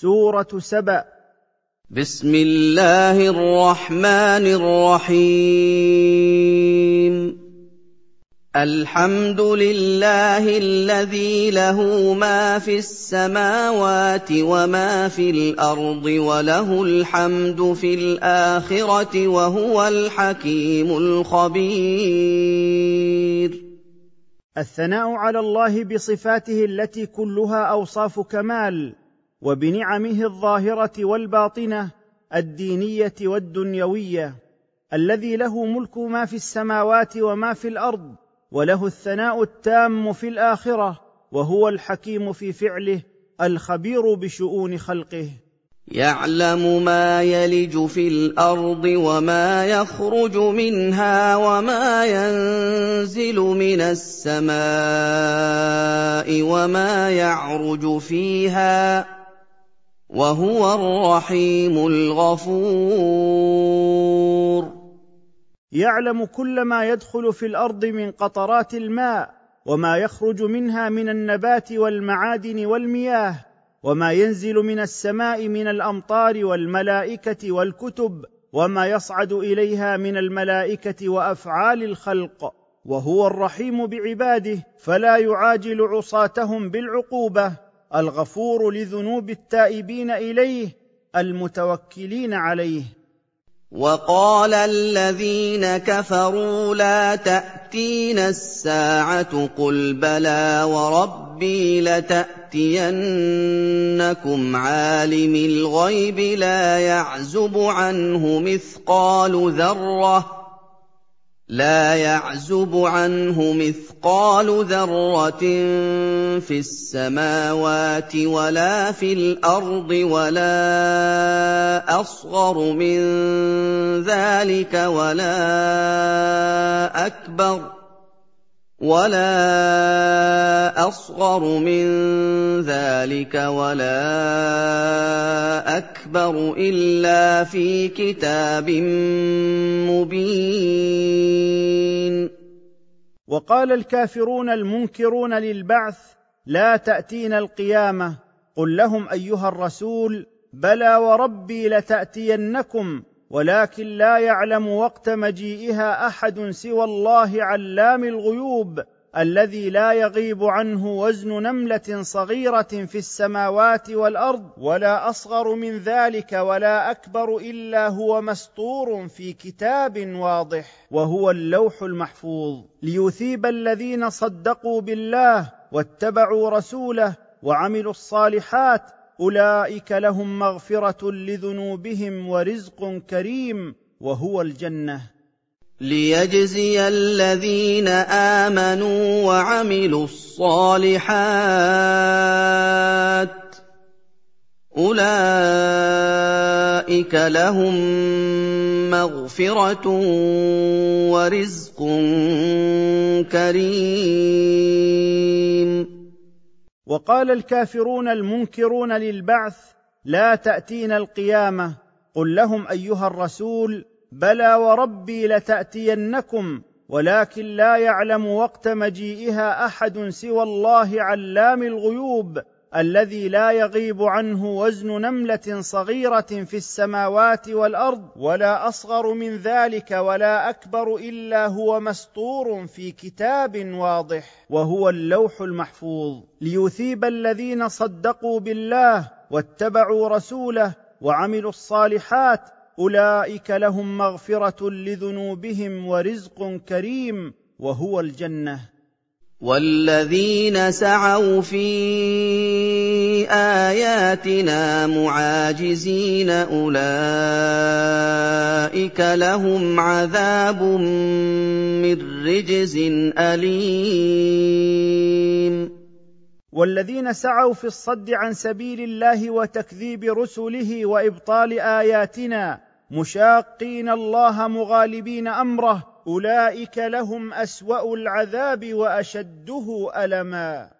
سورة سبأ. بسم الله الرحمن الرحيم. الحمد لله الذي له ما في السماوات وما في الأرض وله الحمد في الآخرة وهو الحكيم الخبير. الثناء على الله بصفاته التي كلها أوصاف كمال. وبنعمه الظاهرة والباطنة الدينية والدنيوية الذي له ملك ما في السماوات وما في الأرض وله الثناء التام في الآخرة وهو الحكيم في فعله الخبير بشؤون خلقه. يعلم ما يلج في الأرض وما يخرج منها وما ينزل من السماء وما يعرج فيها. وهو الرحيم الغفور. يعلم كل ما يدخل في الأرض من قطرات الماء وما يخرج منها من النبات والمعادن والمياه وما ينزل من السماء من الأمطار والملائكة والكتب وما يصعد إليها من الملائكة وأفعال الخلق. وهو الرحيم بعباده فلا يعاجل عصاتهم بالعقوبة. الغفور لذنوب التائبين إليه المتوكلين عليه. وقال الذين كفروا لا تأتينا الساعة قل بلى وربي لتأتينكم عالم الغيب لا يعزب عنه مثقال ذرة لا يعزب عنه مثقال ذرة في السماوات ولا في الأرض ولا أصغر من ذلك ولا أكبر ولا اصغر من ذلك ولا اكبر الا في كتاب مبين وقال الكافرون المنكرون للبعث لا تأتينا القيامة. قل لهم أيها الرسول بلى وربي لتأتينكم. ولكن لا يعلم وقت مجيئها أحد سوى الله علام الغيوب الذي لا يغيب عنه وزن نملة صغيرة في السماوات والأرض ولا أصغر من ذلك ولا أكبر إلا هو مسطور في كتاب واضح وهو اللوح المحفوظ. ليثيب الذين صدقوا بالله واتبعوا رسوله وعملوا الصالحات أولئك لهم مغفرة لذنوبهم ورزق كريم وهو الجنة. ليجزي الذين آمنوا وعملوا الصالحات أولئك لهم مغفرة ورزق كريم. وقال الكافرون المنكرون للبعث لا تأتينا القيامة. قل لهم أيها الرسول بلى وربي لتأتينكم ولكن لا يعلم وقت مجيئها أحد سوى الله علام الغيوب. الذي لا يغيب عنه وزن نملة صغيرة في السماوات والأرض ولا أصغر من ذلك ولا أكبر إلا هو مسطور في كتاب واضح وهو اللوح المحفوظ. ليثيب الذين صدقوا بالله واتبعوا رسوله وعملوا الصالحات أولئك لهم مغفرة لذنوبهم ورزق كريم وهو الجنة. والذين سعوا في اياتنا معاجزين اولئك لهم عذاب من رجز اليم والذين سعوا في الصد عن سبيل الله وتكذيب رسله وابطال اياتنا مشاقين الله مغالبين امره أولئك لهم أسوأ العذاب وأشده ألما.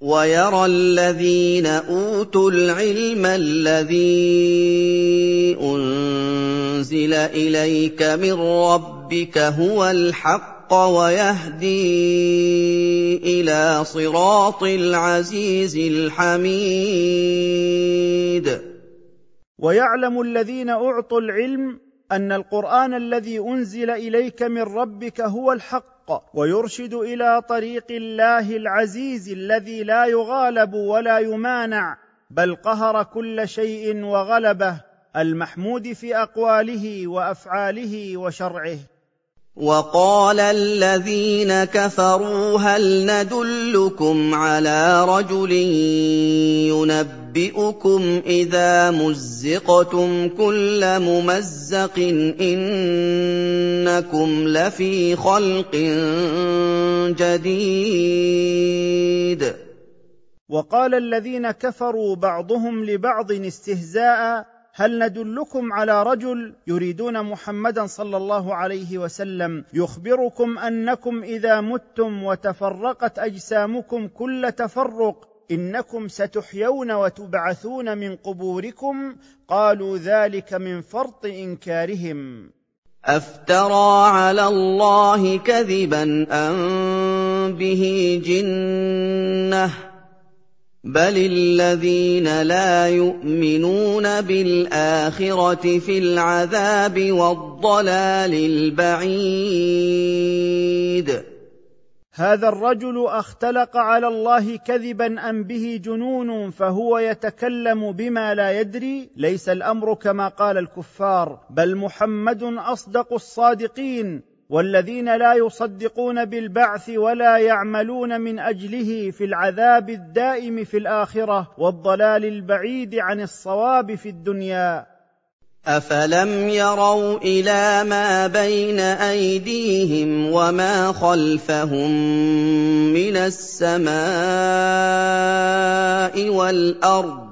ويرى الذين أوتوا العلم الذي أنزل إليك من ربك هو الحق ويهدي إلى صراط العزيز الحميد. ويعلم الذين أعطوا العلم أن القرآن الذي أنزل إليك من ربك هو الحق ويرشد إلى طريق الله العزيز الذي لا يغالب ولا يمانع بل قهر كل شيء وغلبه المحمود في أقواله وأفعاله وشرعه. وقال الذين كفروا هل ندلكم على رجل ينبئكم إذا مزقتم كل ممزق إنكم لفي خلق جديد. وقال الذين كفروا بعضهم لبعض استهزاء هل ندلكم على رجل يريدون محمدا صلى الله عليه وسلم يخبركم أنكم إذا متم وتفرقت أجسامكم كل تفرق إنكم ستحيون وتبعثون من قبوركم؟ قالوا ذلك من فرط إنكارهم. أفترى على الله كذبا أم به جنة؟ بل الذين لا يؤمنون بالاخره في العذاب والضلال البعيد هذا الرجل اختلق على الله كذبا ام به جنون فهو يتكلم بما لا يدري ليس الامر كما قال الكفار بل محمد اصدق الصادقين والذين لا يصدقون بالبعث ولا يعملون من أجله في العذاب الدائم في الآخرة والضلال البعيد عن الصواب في الدنيا. افلم يروا إلى ما بين ايديهم وما خلفهم من السماء والارض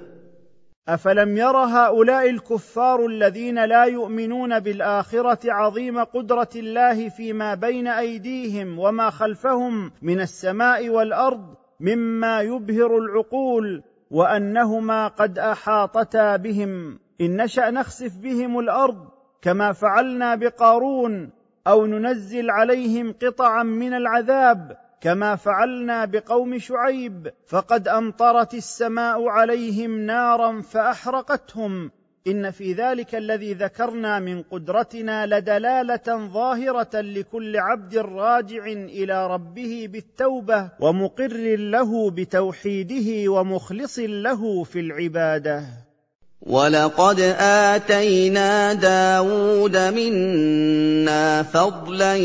أفلم ير هؤلاء الكفار الذين لا يؤمنون بالآخرة عظيم قدرة الله فيما بين أيديهم وما خلفهم من السماء والأرض مما يبهر العقول وأنهما قد أحاطتا بهم إن نشأ نخسف بهم الأرض كما فعلنا بقارون أو ننزل عليهم قطعا من العذاب كما فعلنا بقوم شعيب فقد أمطرت السماء عليهم نارا فأحرقتهم. إن في ذلك الذي ذكرنا من قدرتنا لدلالة ظاهرة لكل عبد راجع إلى ربه بالتوبة ومقر له بتوحيده ومخلص له في العبادة. وَلَقَدْ آتَيْنَا دَاوُودَ مِنَّا فَضْلًا ۖ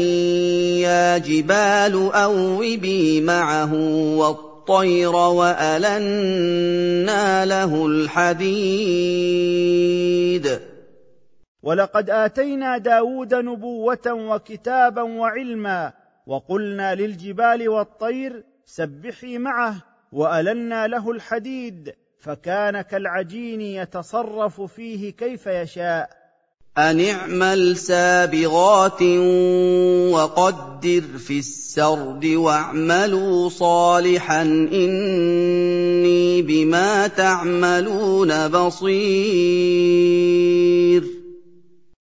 يَا جِبَالُ أَوِّبِي مَعَهُ وَالطَّيْرَ وَأَلَنَّا لَهُ الْحَدِيدَ وَلَقَدْ آتَيْنَا دَاوُودَ نُبُوَّةً وَكِتَابًا وَعِلْمًا وَقُلْنَا لِلْجِبَالِ وَالطَّيْرِ سَبِّحِي مَعَهُ وَأَلَنَّا لَهُ الْحَدِيدَ فكان كالعجين يتصرف فيه كيف يشاء. ان اعمل سابغات وقدر في السرد واعملوا صالحا إني بما تعملون بصير.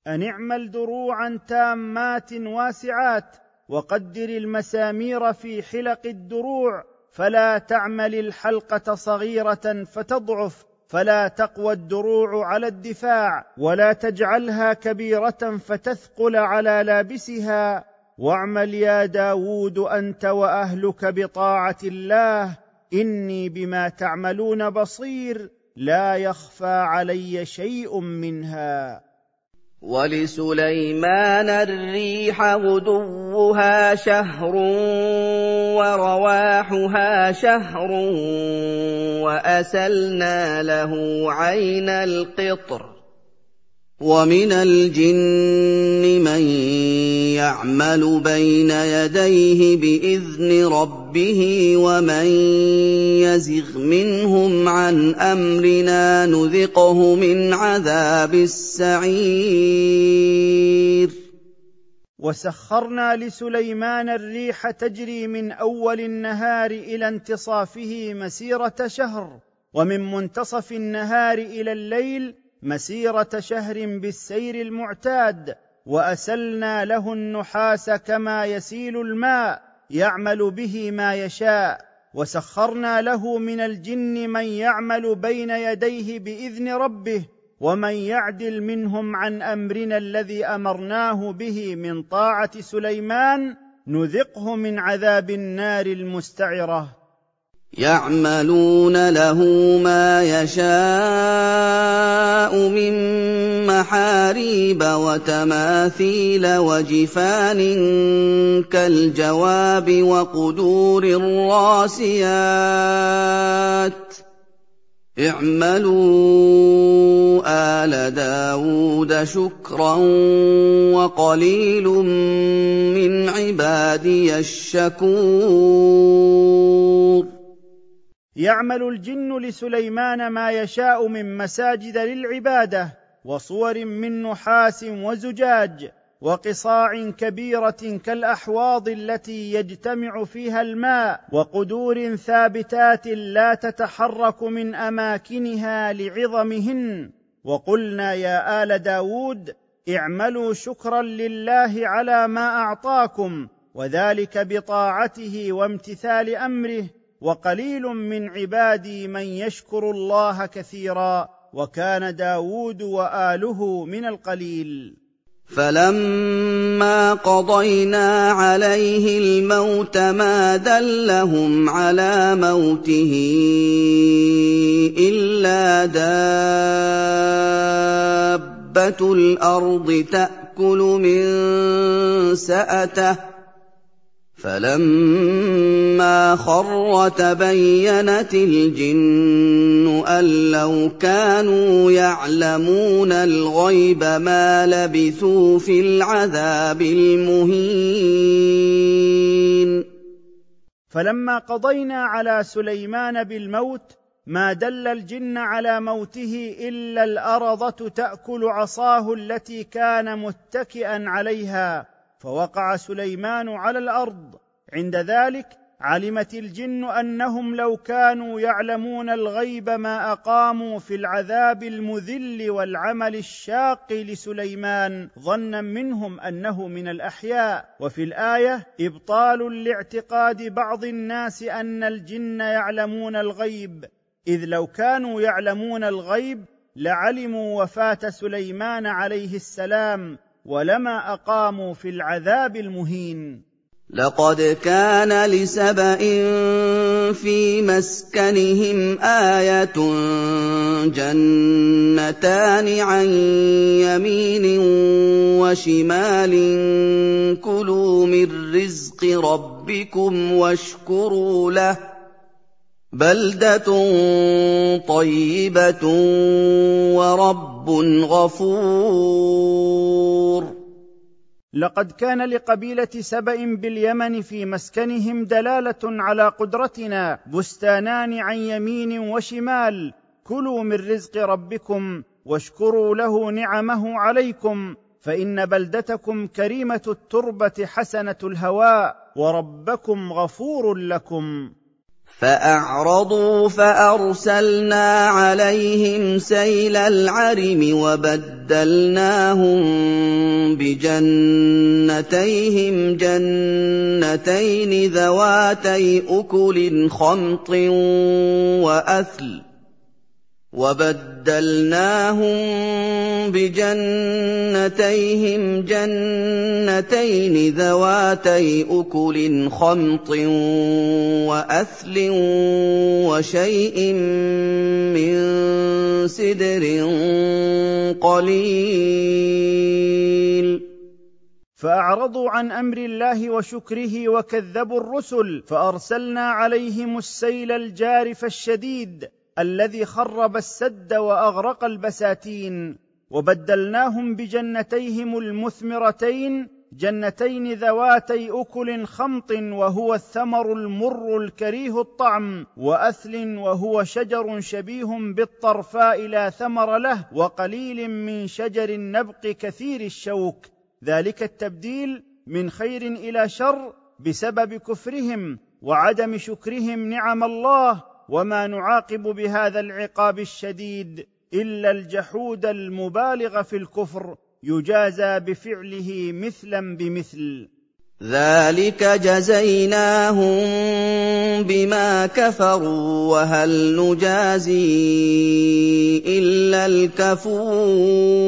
ان اعمل دروعا تامات واسعات وقدر المسامير في حلق الدروع فلا تعمل الحلقة صغيرة فتضعف فلا تقوى الدروع على الدفاع ولا تجعلها كبيرة فتثقل على لابسها. واعمل يا داود أنت وأهلك بطاعة الله إني بما تعملون بصير لا يخفى علي شيء منها. وَلِسُلَيْمَانَ الرِّيحَ غُدُوُّهَا شَهْرٌ وَرَوَاحُهَا شَهْرٌ وَأَسَلْنَا لَهُ عَيْنَ الْقِطْرِ وَمِنَ الْجِنِّ مَن يَعْمَلُ بَيْنَ يَدَيْهِ بِإِذْنِ رَبِّهِ وَمَن يَزِغْ مِنْهُمْ عَنْ أَمْرِنَا نُذِقْهُ مِنْ عَذَابِ السَّعِيرِ. وسخرنا لسليمان الريح تجري من أول النهار إلى انتصافه مسيرة شهر ومن منتصف النهار إلى الليل مسيرة شهر بالسير المعتاد وأسلنا له النحاس كما يسيل الماء يعمل به ما يشاء وسخرنا له من الجن من يعمل بين يديه بإذن ربه ومن يعدل منهم عن أمرنا الذي أمرناه به من طاعة سليمان نذقه من عذاب النار المستعرة. يعملون له ما يشاء من محاريب وتماثيل وجفان كالجواب وقدور الراسيات. اعملوا آل داود شكرا وقليل من عبادي الشكور. يعمل الجن لسليمان ما يشاء من مساجد للعبادة وصور من نحاس وزجاج وقصاع كبيرة كالأحواض التي يجتمع فيها الماء وقدور ثابتات لا تتحرك من أماكنها لعظمهن. وقلنا يا آل داود اعملوا شكرا لله على ما أعطاكم وذلك بطاعته وامتثال أمره. وقليل من عبادي من يشكر الله كثيرا وكان داود وآله من القليل. فَلَمَّا قَضَيْنَا عَلَيْهِ الْمَوْتَ مَا دَلَّهُمْ عَلَىٰ مَوْتِهِ إِلَّا دَابَّةُ الْأَرْضِ تَأْكُلُ مِن سَأَتَهُ فَلَمَّا خَرَّ تَبَيَّنَتِ الْجِنُّ أَن لَّوْ كَانُوا يَعْلَمُونَ الْغَيْبَ مَا لَبِثُوا فِي الْعَذَابِ الْمُهِينِ. فَلَمَّا قَضَيْنَا عَلَىٰ سُلَيْمَانَ بِالْمَوْتِ ما دل الجن على موته إلا الارضه تأكل عصاه التي كان متكئا عليها. فوقع سليمان على الأرض. عند ذلك علمت الجن أنهم لو كانوا يعلمون الغيب ما أقاموا في العذاب المذل والعمل الشاق لسليمان ظنا منهم أنه من الأحياء. وفي الآية إبطال لاعتقاد بعض الناس أن الجن يعلمون الغيب. إذ لو كانوا يعلمون الغيب لعلموا وفاة سليمان عليه السلام. ولما أقاموا في العذاب المهين. لقد كان لسبأ في مسكنهم آية جنتان عن يمين وشمال. كلوا من رزق ربكم واشكروا له. بلدة طيبة ورب غفور. لقد كان لقبيلة سبأ باليمن في مسكنهم دلالة على قدرتنا بستانان عن يمين وشمال. كلوا من رزق ربكم واشكروا له نعمه عليكم فإن بلدتكم كريمة التربة حسنة الهواء وربكم غفور لكم. فَأَعْرَضُوا فَأَرْسَلْنَا عَلَيْهِمْ سَيْلَ الْعَرِمِ وَبَدَّلْنَاهُم بِجَنَّتَيْهِمْ جَنَّتَيْنِ ذَوَاتَيْ أُكُلٍ خَمْطٍ وَأَثْلٍ وَبَدَّلْنَاهُم بِجَنَّتَيْهِمْ جَنَّتَيْنِ ذَوَاتَيْ أُكُلٍ خَمْطٍ وَأَثْلٍ وَشَيْءٍ مِّن سِدْرٍ قَلِيلٍ. فأعرضوا عن أمر الله وشكره وكذبوا الرسل فأرسلنا عليهم السيل الجارف الشديد الذي خرب السد وأغرق البساتين وبدلناهم بجنتيهم المثمرتين جنتين ذواتي أكل خمط وهو الثمر المر الكريه الطعم وأثل وهو شجر شبيه بالطرفاء لا ثمر له وقليل من شجر النبق كثير الشوك. ذلك التبديل من خير إلى شر بسبب كفرهم وعدم شكرهم نعم الله وما نعاقب بهذا العقاب الشديد إلا الجحود المبالغ في الكفر يجازى بفعله مثلا بمثل. ذلك جزيناهم بما كفروا وهل نجازي إلا الكفور.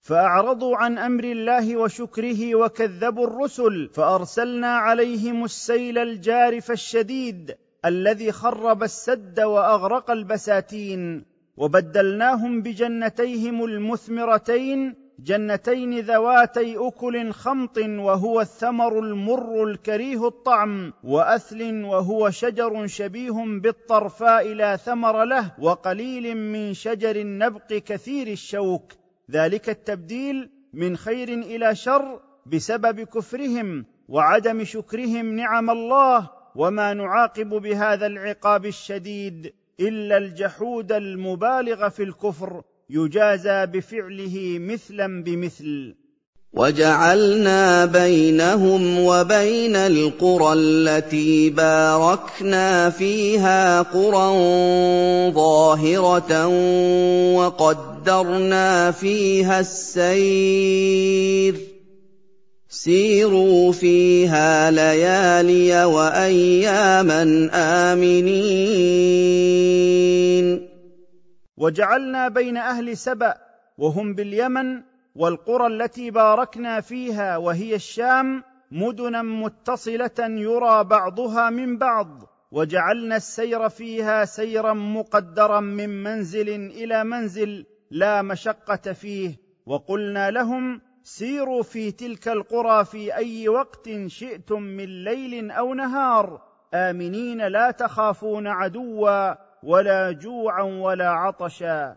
فأعرضوا عن أمر الله وشكره وكذبوا الرسل فأرسلنا عليهم السيل الجارف الشديد الذي خرب السد وأغرق البساتين وبدلناهم بجنتيهم المثمرتين جنتين ذواتي أكل خمط وهو الثمر المر الكريه الطعم وأثل وهو شجر شبيه بالطرفاء لا ثمر له وقليل من شجر النبق كثير الشوك ذلك التبديل من خير إلى شر بسبب كفرهم وعدم شكرهم نعم الله وما نعاقب بهذا العقاب الشديد إلا الجحود المبالغ في الكفر يجازى بفعله مثلا بمثل. وجعلنا بينهم وبين القرى التي باركنا فيها قرى ظاهرة وقدرنا فيها السير. سيروا فيها ليالي وأياما آمنين. وجعلنا بين أهل سبأ وهم باليمن والقرى التي باركنا فيها وهي الشام مدنا متصلة يرى بعضها من بعض وجعلنا السير فيها سيرا مقدرا من منزل إلى منزل لا مشقة فيه. وقلنا لهم سيروا في تلك القرى في أي وقت شئتم من ليل أو نهار. آمنين لا تخافون عدوا ولا جوعا ولا عطشا.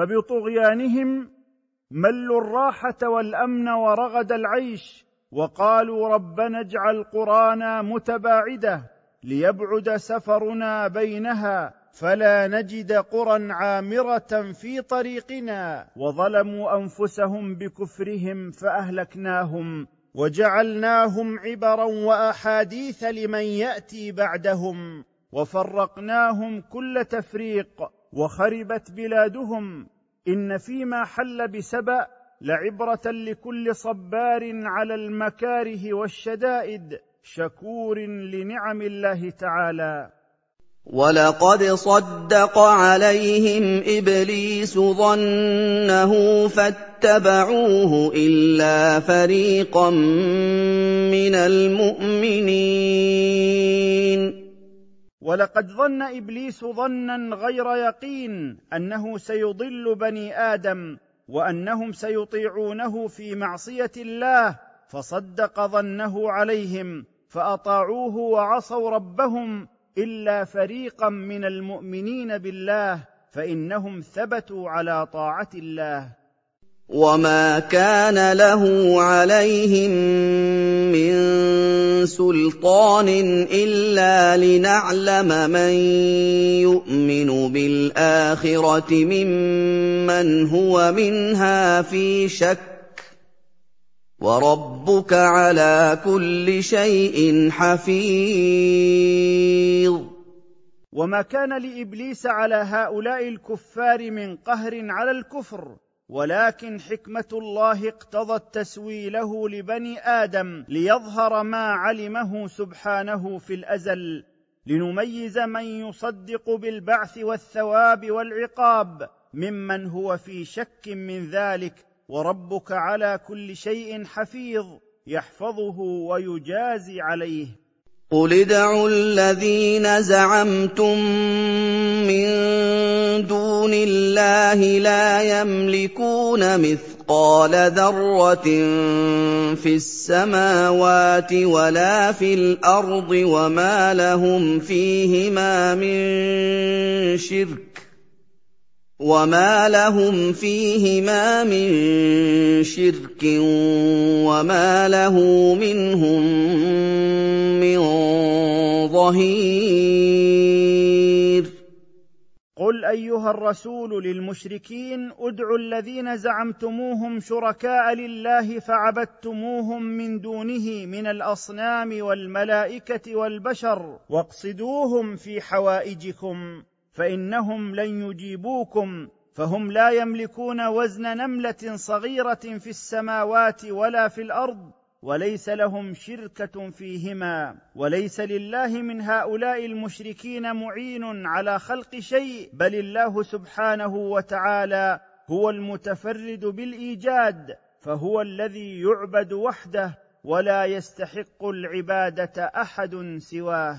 فبطغيانهم ملوا الراحة والأمن ورغد العيش وقالوا ربنا اجعل قرانا متباعدة ليبعد سفرنا بينها فلا نجد قرى عامرة في طريقنا وظلموا أنفسهم بكفرهم فأهلكناهم وجعلناهم عبرا وأحاديث لمن يأتي بعدهم وفرقناهم كل تفريق وخربت بلادهم إن فيما حل بسبأ لعبرة لكل صبار على المكاره والشدائد شكور لنعم الله تعالى. وَلَقَدْ صَدَّقَ عَلَيْهِمْ إِبْلِيسُ ظَنَّهُ فَاتَّبَعُوهُ إِلَّا فَرِيقًا مِّنَ الْمُؤْمِنِينَ. ولقد ظن إبليس ظنا غير يقين أنه سيضل بني آدم وأنهم سيطيعونه في معصية الله فصدق ظنه عليهم فأطاعوه وعصوا ربهم إلا فريقا من المؤمنين بالله فإنهم ثبتوا على طاعة الله. وما كان له عليهم من سلطان الا لنعلم من يؤمن بالاخره ممن هو منها في شك وَرَبُّكَ عَلَىٰ كُلِّ شَيْءٍ حَفِيظٌ وما كان لابليس على هؤلاء الكفار من قهر على الكفر ولكن حكمة الله اقتضت تسويله لبني آدم ليظهر ما علمه سبحانه في الأزل لنميز من يصدق بالبعث والثواب والعقاب ممن هو في شك من ذلك وربك على كل شيء حفيظ يحفظه ويجازي عليه. قل ادعوا الذين زعمتم من دون الله لا يملكون مثقال ذره في السماوات ولا في الأرض وما لهم فيهما من شرك وما لهم فيهما من شرك وما له منهم من ظهير قل ايها الرسول للمشركين ادعوا الذين زعمتموهم شركاء لله فعبدتموهم من دونه من الاصنام والملائكه والبشر واقصدوهم في حوائجكم فإنهم لن يجيبوكم فهم لا يملكون وزن نملة صغيرة في السماوات ولا في الأرض وليس لهم شركة فيهما وليس لله من هؤلاء المشركين معين على خلق شيء بل الله سبحانه وتعالى هو المتفرد بالإيجاد فهو الذي يعبد وحده ولا يستحق العبادة أحد سواه.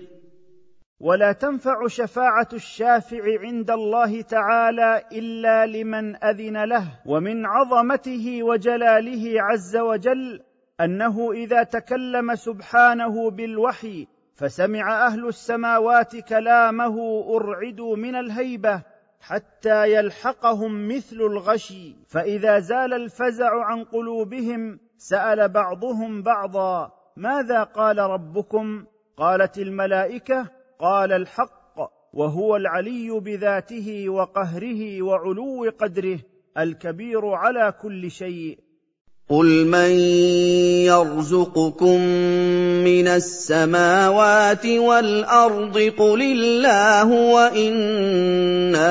ولا تنفع شفاعة الشافع عند الله تعالى إلا لمن أذن له ومن عظمته وجلاله عز وجل أنه إذا تكلم سبحانه بالوحي فسمع أهل السماوات كلامه أرعدوا من الهيبة حتى يلحقهم مثل الغشي فإذا زال الفزع عن قلوبهم سأل بعضهم بعضا ماذا قال ربكم؟ قالت الملائكة قال الحق وهو العلي بذاته وقهره وعلو قدره الكبير على كل شيء. قل من يرزقكم من السماوات والارض قل الله وأنا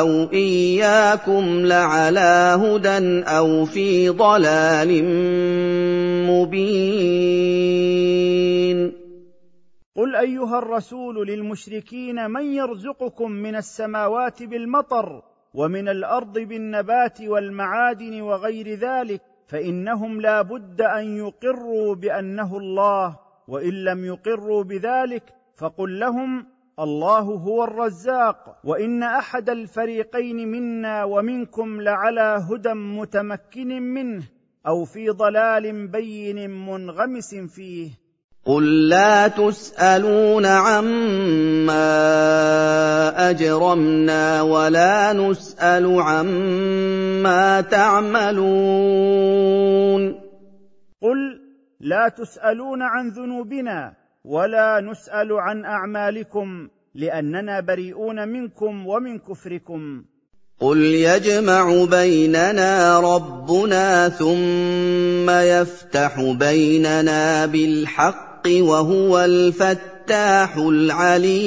أو اياكم لعلى هدى أو في ضلال مبين قل ايها الرسول للمشركين من يرزقكم من السماوات بالمطر ومن الأرض بالنبات والمعادن وغير ذلك فانهم لا بد ان يقروا بانه الله وان لم يقروا بذلك فقل لهم الله هو الرزاق وان احد الفريقين منا ومنكم لعلى هدى متمكن منه أو في ضلال بين منغمس فيه قل لا تسالون عما اجرمنا ولا نسال عما تعملون قل لا تسالون عن ذنوبنا ولا نسال عن اعمالكم لاننا بريئون منكم ومن كفركم قل يجمع بيننا ربنا ثم يفتح بيننا بالحق الْحَقِّ وَهُوَ الْفَتَّاحُ الْعَلِيمُ.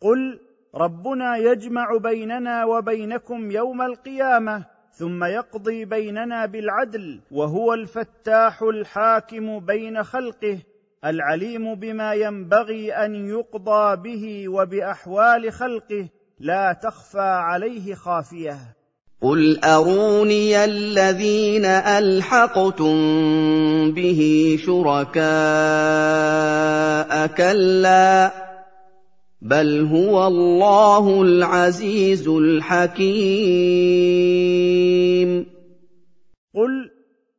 قل ربنا يجمع بيننا وبينكم يوم القيامة ثم يقضي بيننا بالعدل وهو الفتاح الحاكم بين خلقه العليم بما ينبغي أن يقضى به وبأحوال خلقه لا تخفى عليه خافية. قل اروني الذين الحقتم به شركاء كلا بل هو الله العزيز الحكيم قل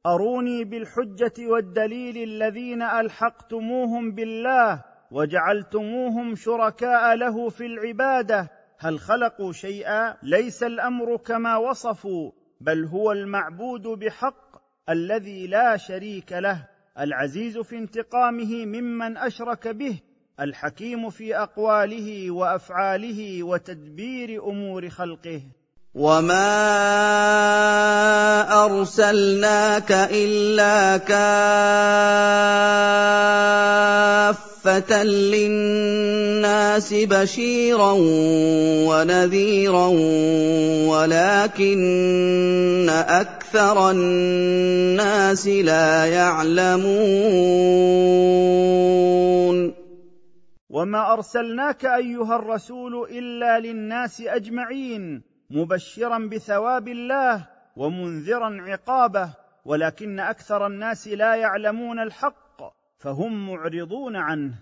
اروني بالحجه والدليل الذين الحقتموهم بالله وجعلتموهم شركاء له في العباده هل خلقوا شيئا؟ ليس الأمر كما وصفوا بل هو المعبود بحق الذي لا شريك له العزيز في انتقامه ممن أشرك به الحكيم في أقواله وأفعاله وتدبير أمور خلقه. وما ارسلناك الا كافه كافه للناس بشيرا ونذيرا ولكن أكثر الناس لا يعلمون وما ارسلناك ايها الرسول الا للناس اجمعين مبشرا بثواب الله ومنذرا عقابه ولكن أكثر الناس لا يعلمون الحق فهم معرضون عنه.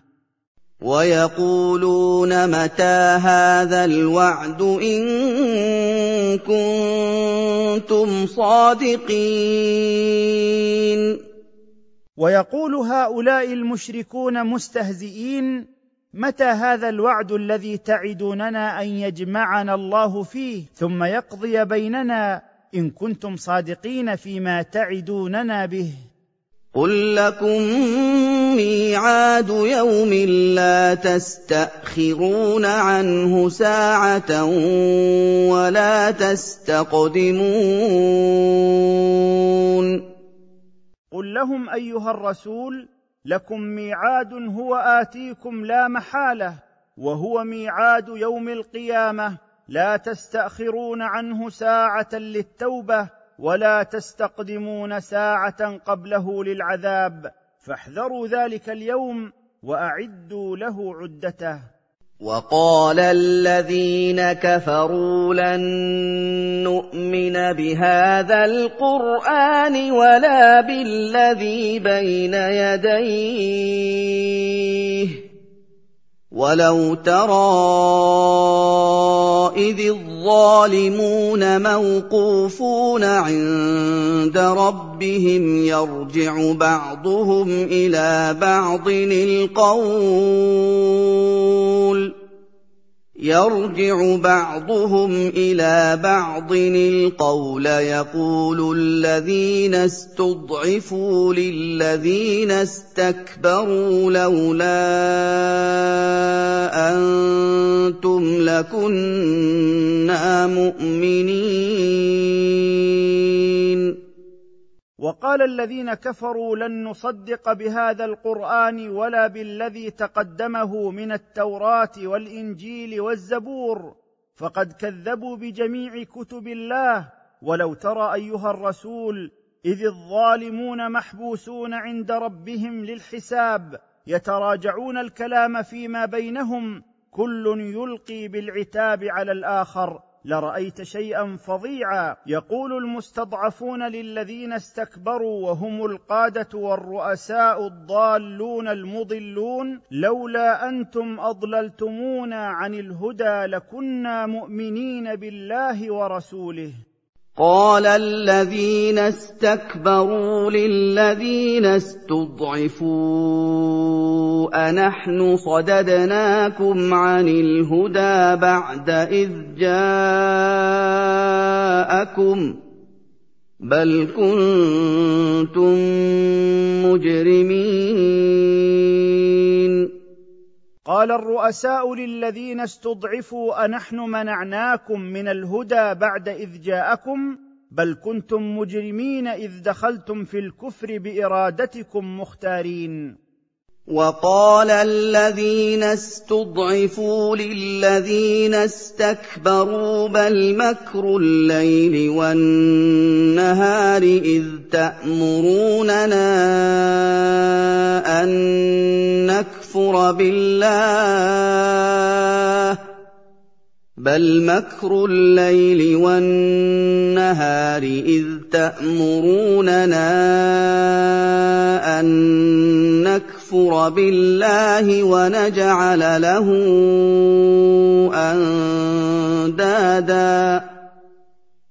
ويقولون متى هذا الوعد إن كنتم صادقين؟ ويقول هؤلاء المشركون مستهزئين متى هذا الوعد الذي تعدوننا أن يجمعنا الله فيه؟ ثم يقضي بيننا إن كنتم صادقين فيما تعدوننا به. قل لكم ميعاد يوم لا تستاخرون عنه ساعه ولا تستقدمون قل لهم ايها الرسول لكم ميعاد هو اتيكم لا محاله وهو ميعاد يوم القيامه لا تستاخرون عنه ساعه للتوبه ولا تستقدمون ساعة قبله للعذاب فاحذروا ذلك اليوم وأعدوا له عدته. وقال الذين كفروا لن نؤمن بهذا القرآن ولا بالذي بين يديه. وَلَوْ تَرَىٰ إِذِ الظَّالِمُونَ مَوْقُوفُونَ عِندَ رَبِّهِمْ يَرْجِعُ بَعْضُهُمْ إِلَىٰ بَعْضٍ الْقَوْلَ يرجع بعضهم إلى بعض القول يقول الذين استضعفوا للذين استكبروا لولا أنتم لكنا مؤمنين. وقال الذين كفروا لن نصدق بهذا القرآن ولا بالذي تقدمه من التوراة والإنجيل والزبور فقد كذبوا بجميع كتب الله. ولو ترى أيها الرسول إذ الظالمون محبوسون عند ربهم للحساب يتراجعون الكلام فيما بينهم كل يلقي بالعتاب على الآخر. لرأيت شيئا فظيعا. يقول المستضعفون للذين استكبروا وهم القادة والرؤساء الضالون المضلون لولا أنتم أضللتمونا عن الهدى لكنا مؤمنين بالله ورسوله. قال الذين استكبروا للذين استضعفوا أنحن صددناكم عن الهدى بعد إذ جاءكم بل كنتم مجرمين قال الرؤساء للذين استضعفوا أنحن منعناكم من الهدى بعد إذ جاءكم بل كنتم مجرمين إذ دخلتم في الكفر بإرادتكم مختارين وقال الذين استضعفوا للذين استكبروا بل مكر الليل والنهار إذ تأمروننا أن نكفر بالله بل مكر الليل والنهار اذ تامروننا ان نكفر بالله ونجعل له اندادا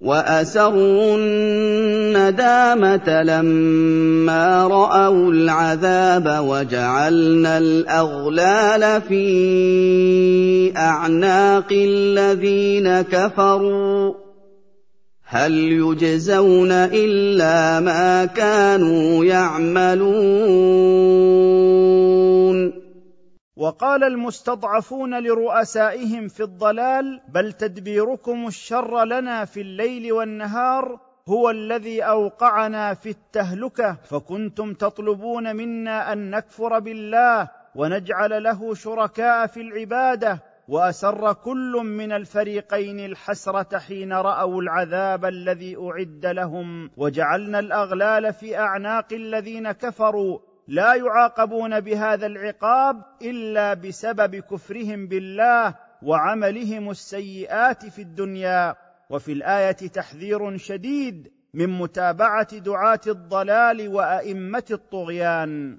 وأسروا الندامة لما رأوا العذاب وجعلنا الأغلال في أعناق الذين كفروا. هل يجزون إلا ما كانوا يعملون؟ وقال المستضعفون لرؤسائهم في الضلال بل تدبيركم الشر لنا في الليل والنهار هو الذي أوقعنا في التهلكة فكنتم تطلبون منا أن نكفر بالله ونجعل له شركاء في العبادة وأسر كل من الفريقين الحسرة حين رأوا العذاب الذي أعد لهم وجعلنا الأغلال في أعناق الذين كفروا لا يعاقبون بهذا العقاب إلا بسبب كفرهم بالله وعملهم السيئات في الدنيا. وفي الآية تحذير شديد من متابعة دعاة الضلال وأئمة الطغيان.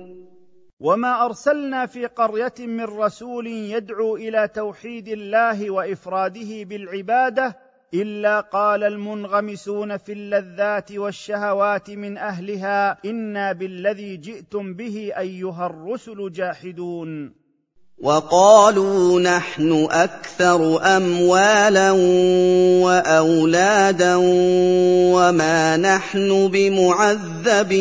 وما ارسلنا في قريه من رسول يدعو إلى توحيد الله وافراده بالعباده الا قال المنغمسون في اللذات والشهوات من اهلها أنا بالذي جئتم به ايها الرسل جاحدون وقالوا نحن أكثر اموالا واولادا وما نحن بمعذبين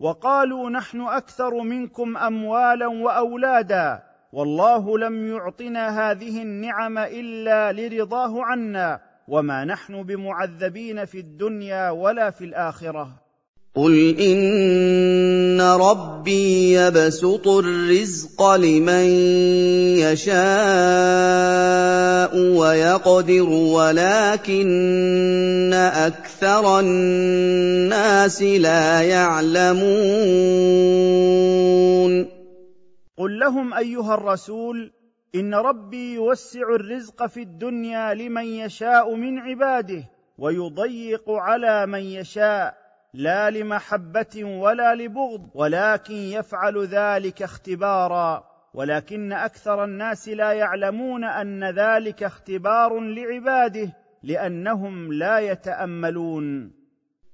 وقالوا نحن أكثر منكم أموالا وأولادا والله لم يعطنا هذه النعم إلا لرضاه عنا وما نحن بمعذبين في الدنيا ولا في الآخرة. قل ان ربي يبسط الرزق لمن يشاء ويقدر ولكن أكثر الناس لا يعلمون قل لهم ايها الرسول ان ربي يوسع الرزق في الدنيا لمن يشاء من عباده ويضيق على من يشاء. لا لمحبة ولا لبغض ولكن يفعل ذلك اختبارا. ولكن أكثر الناس لا يعلمون أن ذلك اختبار لعباده لأنهم لا يتأملون.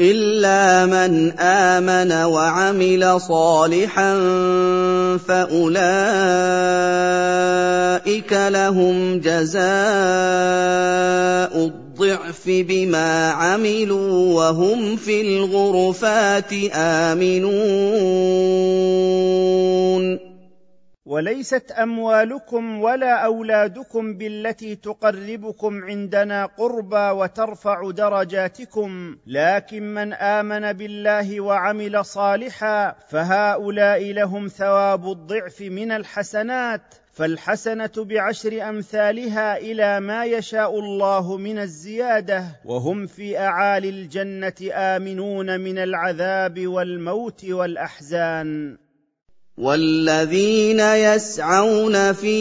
إلا من آمن وعمل صالحا فأولئك لهم جزاء الضعف بما عملوا وهم في الغرفات آمنون. وليست أموالكم ولا أولادكم بالتي تقربكم عندنا قربى وترفع درجاتكم لكن من آمن بالله وعمل صالحا فهؤلاء لهم ثواب الضعف من الحسنات فالحسنة بعشر أمثالها إلى ما يشاء الله من الزيادة وهم في أعالي الجنة آمنون من العذاب والموت والأحزان. والذين يسعون في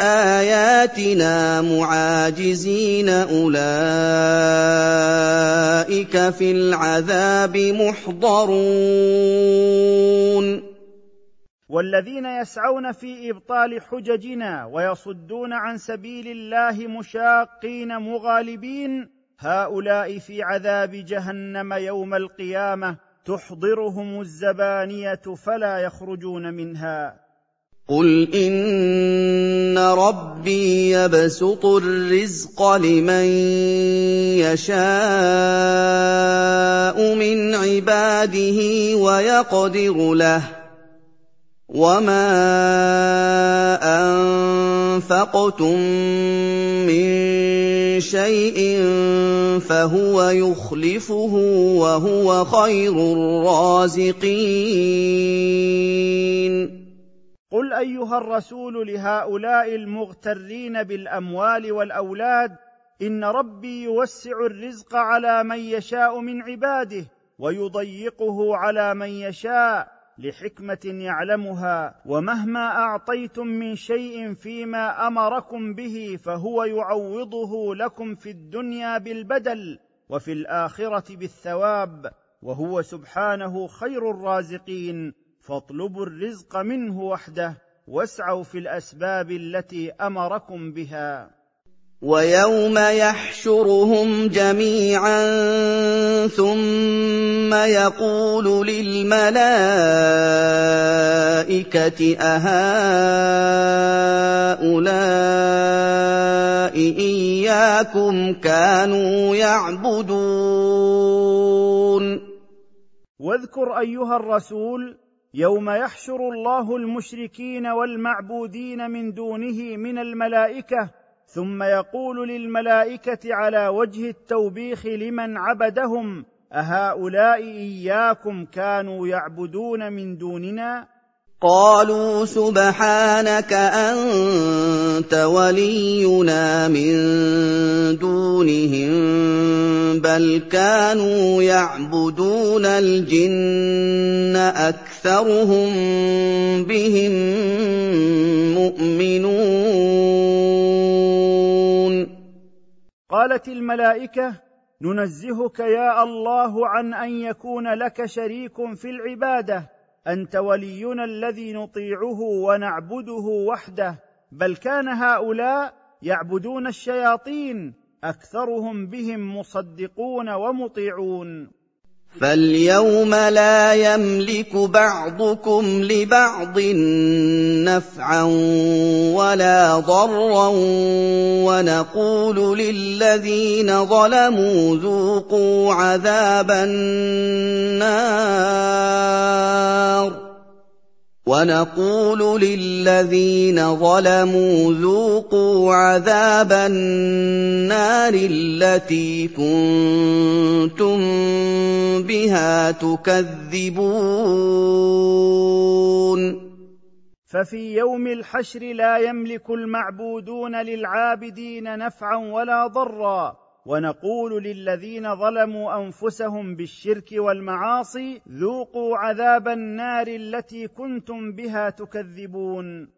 آياتنا معاجزين أولئك في العذاب محضرون. والذين يسعون في إبطال حججنا ويصدون عن سبيل الله مشاقين مغالبين هؤلاء في عذاب جهنم يوم القيامة. تحضرهم الزبانية فلا يخرجون منها. قل إن ربي يبسط الرزق لمن يشاء من عباده ويقدر له. وما انفقتم من شيء فهو يخلفه وهو خير الرازقين قل ايها الرسول لهؤلاء المغترين بالاموال والاولاد ان ربي يوسع الرزق على من يشاء من عباده ويضيقه على من يشاء لحكمة يعلمها ومهما أعطيتم من شيء فيما أمركم به فهو يعوضه لكم في الدنيا بالبدل وفي الآخرة بالثواب وهو سبحانه خير الرازقين فاطلبوا الرزق منه وحده واسعوا في الأسباب التي أمركم بها. ويوم يحشرهم جميعا ثم يقول للملائكة أهؤلاء إياكم كانوا يعبدون. واذكر أيها الرسول يوم يحشر الله المشركين والمعبودين من دونه من الملائكة ثم يقول للملائكة على وجه التوبيخ لمن عبدهم أهؤلاء إياكم كانوا يعبدون من دوننا؟ قالوا سبحانك أنت ولينا من دونهم بل كانوا يعبدون الجن أكثرهم بهم مؤمنون. قالت الملائكة ننزهك يا الله عن أن يكون لك شريك في العبادة أنت ولينا الذي نطيعه ونعبده وحده بل كان هؤلاء يعبدون الشياطين أكثرهم بهم مصدقون ومطيعون. فاليوم لا يملك بعضكم لبعض نفعا ولا ضرا ونقول للذين ظلموا ذوقوا عذاب النار ونقول للذين ظلموا ذوقوا عذاب النار التي كنتم بها تكذبون. ففي يوم الحشر لا يملك المعبودون للعابدين نفعا ولا ضرا. ونقول للذين ظلموا أنفسهم بالشرك والمعاصي ذوقوا عذاب النار التي كنتم بها تكذبون.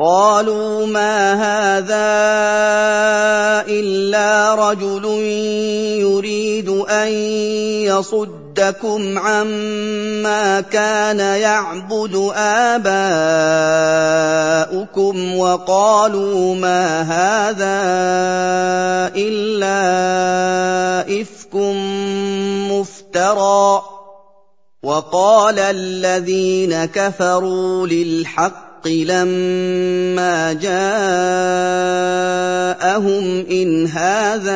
قالوا ما هذا إلا رجل يريد أن يصدكم عما كان يعبد آباؤكم وقالوا ما هذا إلا إفك مفترى وقال الذين كفروا للحق الحق لما جاءهم ان هذا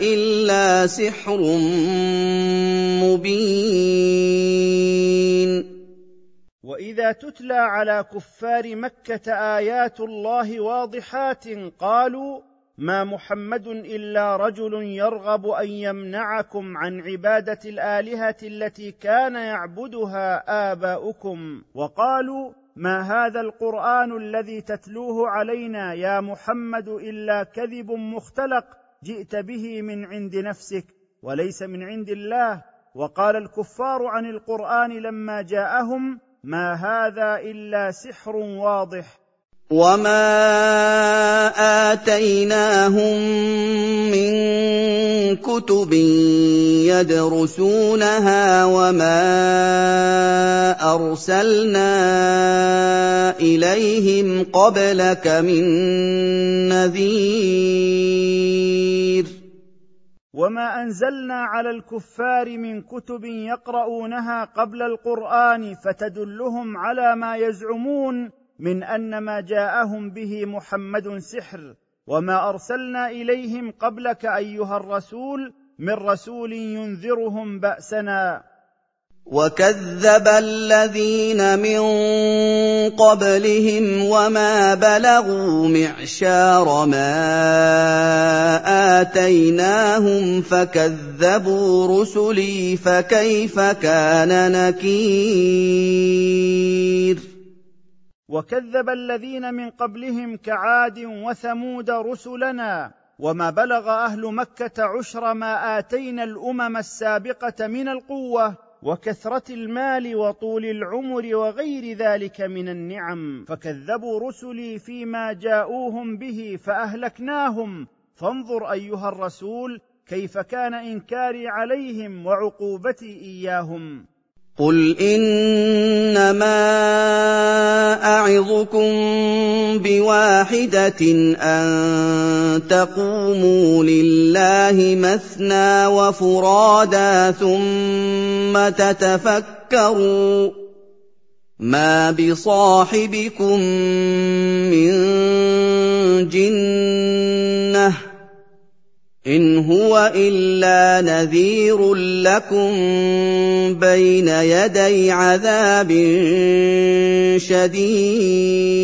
الا سحر مبين واذا تتلى على كفار مكه ايات الله واضحات قالوا ما محمد إلا رجل يرغب أن يمنعكم عن عبادة الآلهة التي كان يعبدها آباؤكم. وقالوا ما هذا القرآن الذي تتلوه علينا يا محمد إلا كذب مختلق جئت به من عند نفسك وليس من عند الله. وقال الكفار عن القرآن لما جاءهم ما هذا إلا سحر واضح. وما اتيناهم من كتب يدرسونها وما ارسلنا اليهم قبلك من نذير وما انزلنا على الكفار من كتب يقرؤونها قبل القران فتدلهم على ما يزعمون من أن ما جاءهم به محمد سحر وما أرسلنا إليهم قبلك أيها الرسول من رسول ينذرهم بأسنا. وكذب الذين من قبلهم وما بلغوا معشار ما آتيناهم فكذبوا رسلي فكيف كان نكير؟ وكذب الذين من قبلهم كعاد وثمود رسلنا وما بلغ أهل مكة عشر ما آتينا الأمم السابقة من القوة وكثرة المال وطول العمر وغير ذلك من النعم. فكذبوا رسلي فيما جاءوهم به فأهلكناهم. فانظر أيها الرسول كيف كان إنكاري عليهم وعقوبتي إياهم. قل إنما اعظكم بواحدة أن تقوموا لله مثنى وفرادا ثم تتفكروا ما بصاحبكم من جنة ان هو الا نذير لكم بين يدي عذاب شديد.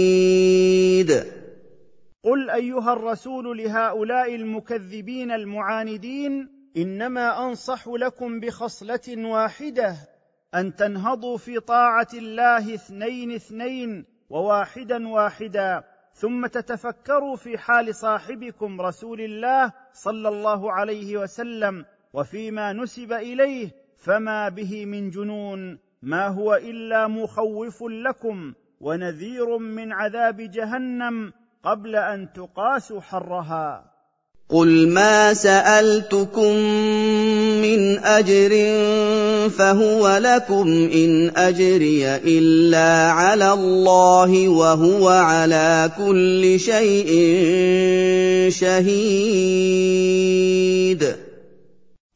قل ايها الرسول لهؤلاء المكذبين المعاندين انما انصح لكم بخصله واحدة ان تنهضوا في طاعه الله اثنين اثنين وواحدا واحدا. ثم تتفكروا في حال صاحبكم رسول الله صلى الله عليه وسلم وفيما نسب إليه فما به من جنون ما هو إلا مخوف لكم ونذير من عذاب جهنم قبل أن تقاسوا حرها. قل ما سالتكم من اجر فهو لكم ان اجري الا على الله وهو على كل شيء شهيد.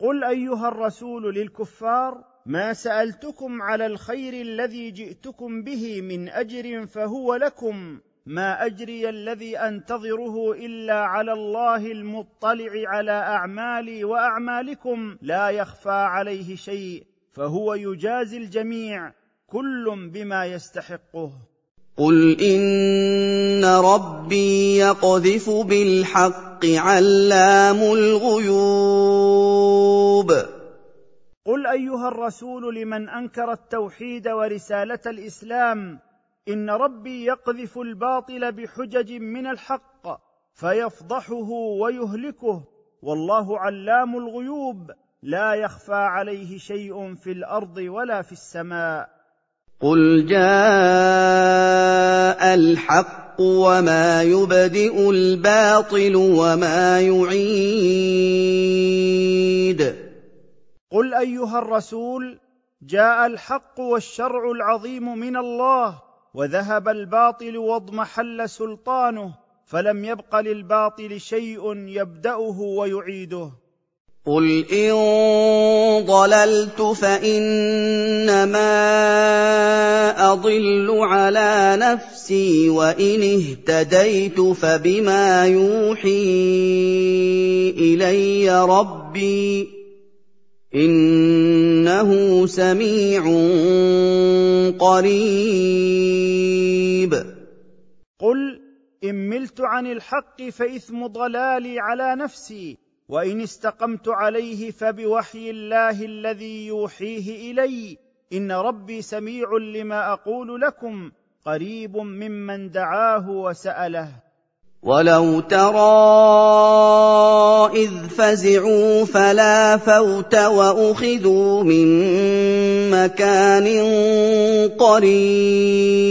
قل ايها الرسول للكفار ما سالتكم على الخير الذي جئتكم به من اجر فهو لكم ما أجري الذي أنتظره إلا على الله المطلع على أعمالي وأعمالكم لا يخفى عليه شيء فهو يجازي الجميع كل بما يستحقه. قل إن ربي يقذف بالحق علام الغيوب. قل أيها الرسول لمن أنكر التوحيد ورسالة الإسلام إن ربي يقذف الباطل بحجج من الحق فيفضحه ويهلكه. والله علام الغيوب لا يخفى عليه شيء في الأرض ولا في السماء. قل جاء الحق وما يبدئ الباطل وما يعيد. قل ايها الرسول جاء الحق والشرع العظيم من الله وذهب الباطل واضمحل سلطانه فلم يبق للباطل شيء يبدأه ويعيده. قل ان ضللت فانما اضل على نفسي وان اهتديت فبما يوحي الي ربي إنه سميع قريب. قل إن ملت عن الحق فإثم ضلالي على نفسي وإن استقمت عليه فبوحي الله الذي يوحيه إلي. إن ربي سميع لما أقول لكم قريب ممن دعاه وسأله. ولو ترى اذ فزعوا فلا فوت واخذوا من مكان قريب.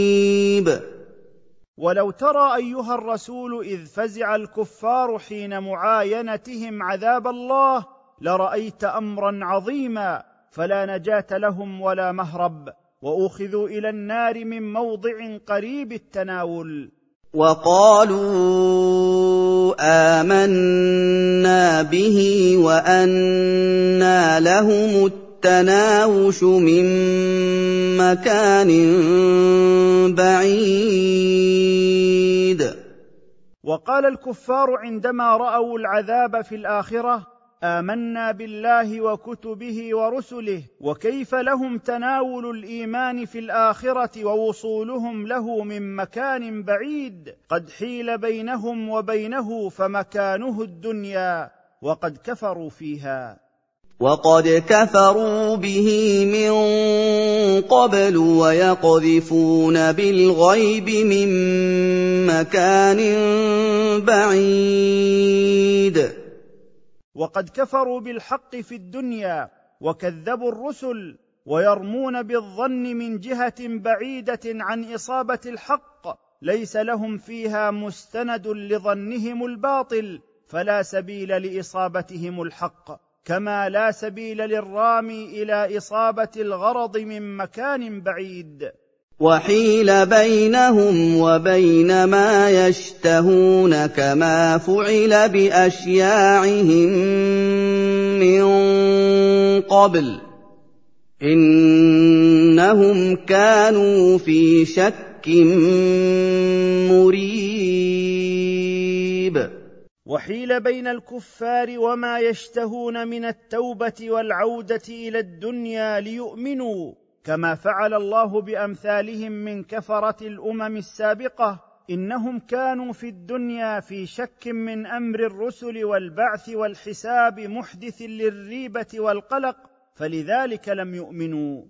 ولو ترى ايها الرسول اذ فزع الكفار حين معاينتهم عذاب الله لرايت امرا عظيما فلا نجاه لهم ولا مهرب. واخذوا إلى النار من موضع قريب التناول. وقالوا آمنا به وانى لهم التناوش من مكان بعيد. وقال الكفار عندما رأوا العذاب في الآخرة آمنا بالله وكتبه ورسله وكيف لهم تناول الإيمان في الآخرة ووصولهم له من مكان بعيد؟ قد حيل بينهم وبينه فمكانه الدنيا وقد كفروا فيها. وقد كفروا به من قبل ويقذفون بالغيب من مكان بعيد. وقد كفروا بالحق في الدنيا وكذبوا الرسل ويرمون بالظن من جهة بعيدة عن إصابة الحق ليس لهم فيها مستند لظنهم الباطل فلا سبيل لإصابتهم الحق كما لا سبيل للرامي إلى إصابة الغرض من مكان بعيد. وحيل بينهم وبين ما يشتهون كما فعل باشياعهم من قبل انهم كانوا في شك مريب وحيل بين الكفار وما يشتهون من التوبه والعوده إلى الدنيا ليؤمنوا كما فعل الله بأمثالهم من كفرة الأمم السابقة إنهم كانوا في الدنيا في شك من أمر الرسل والبعث والحساب محدث للريبة والقلق فلذلك لم يؤمنوا.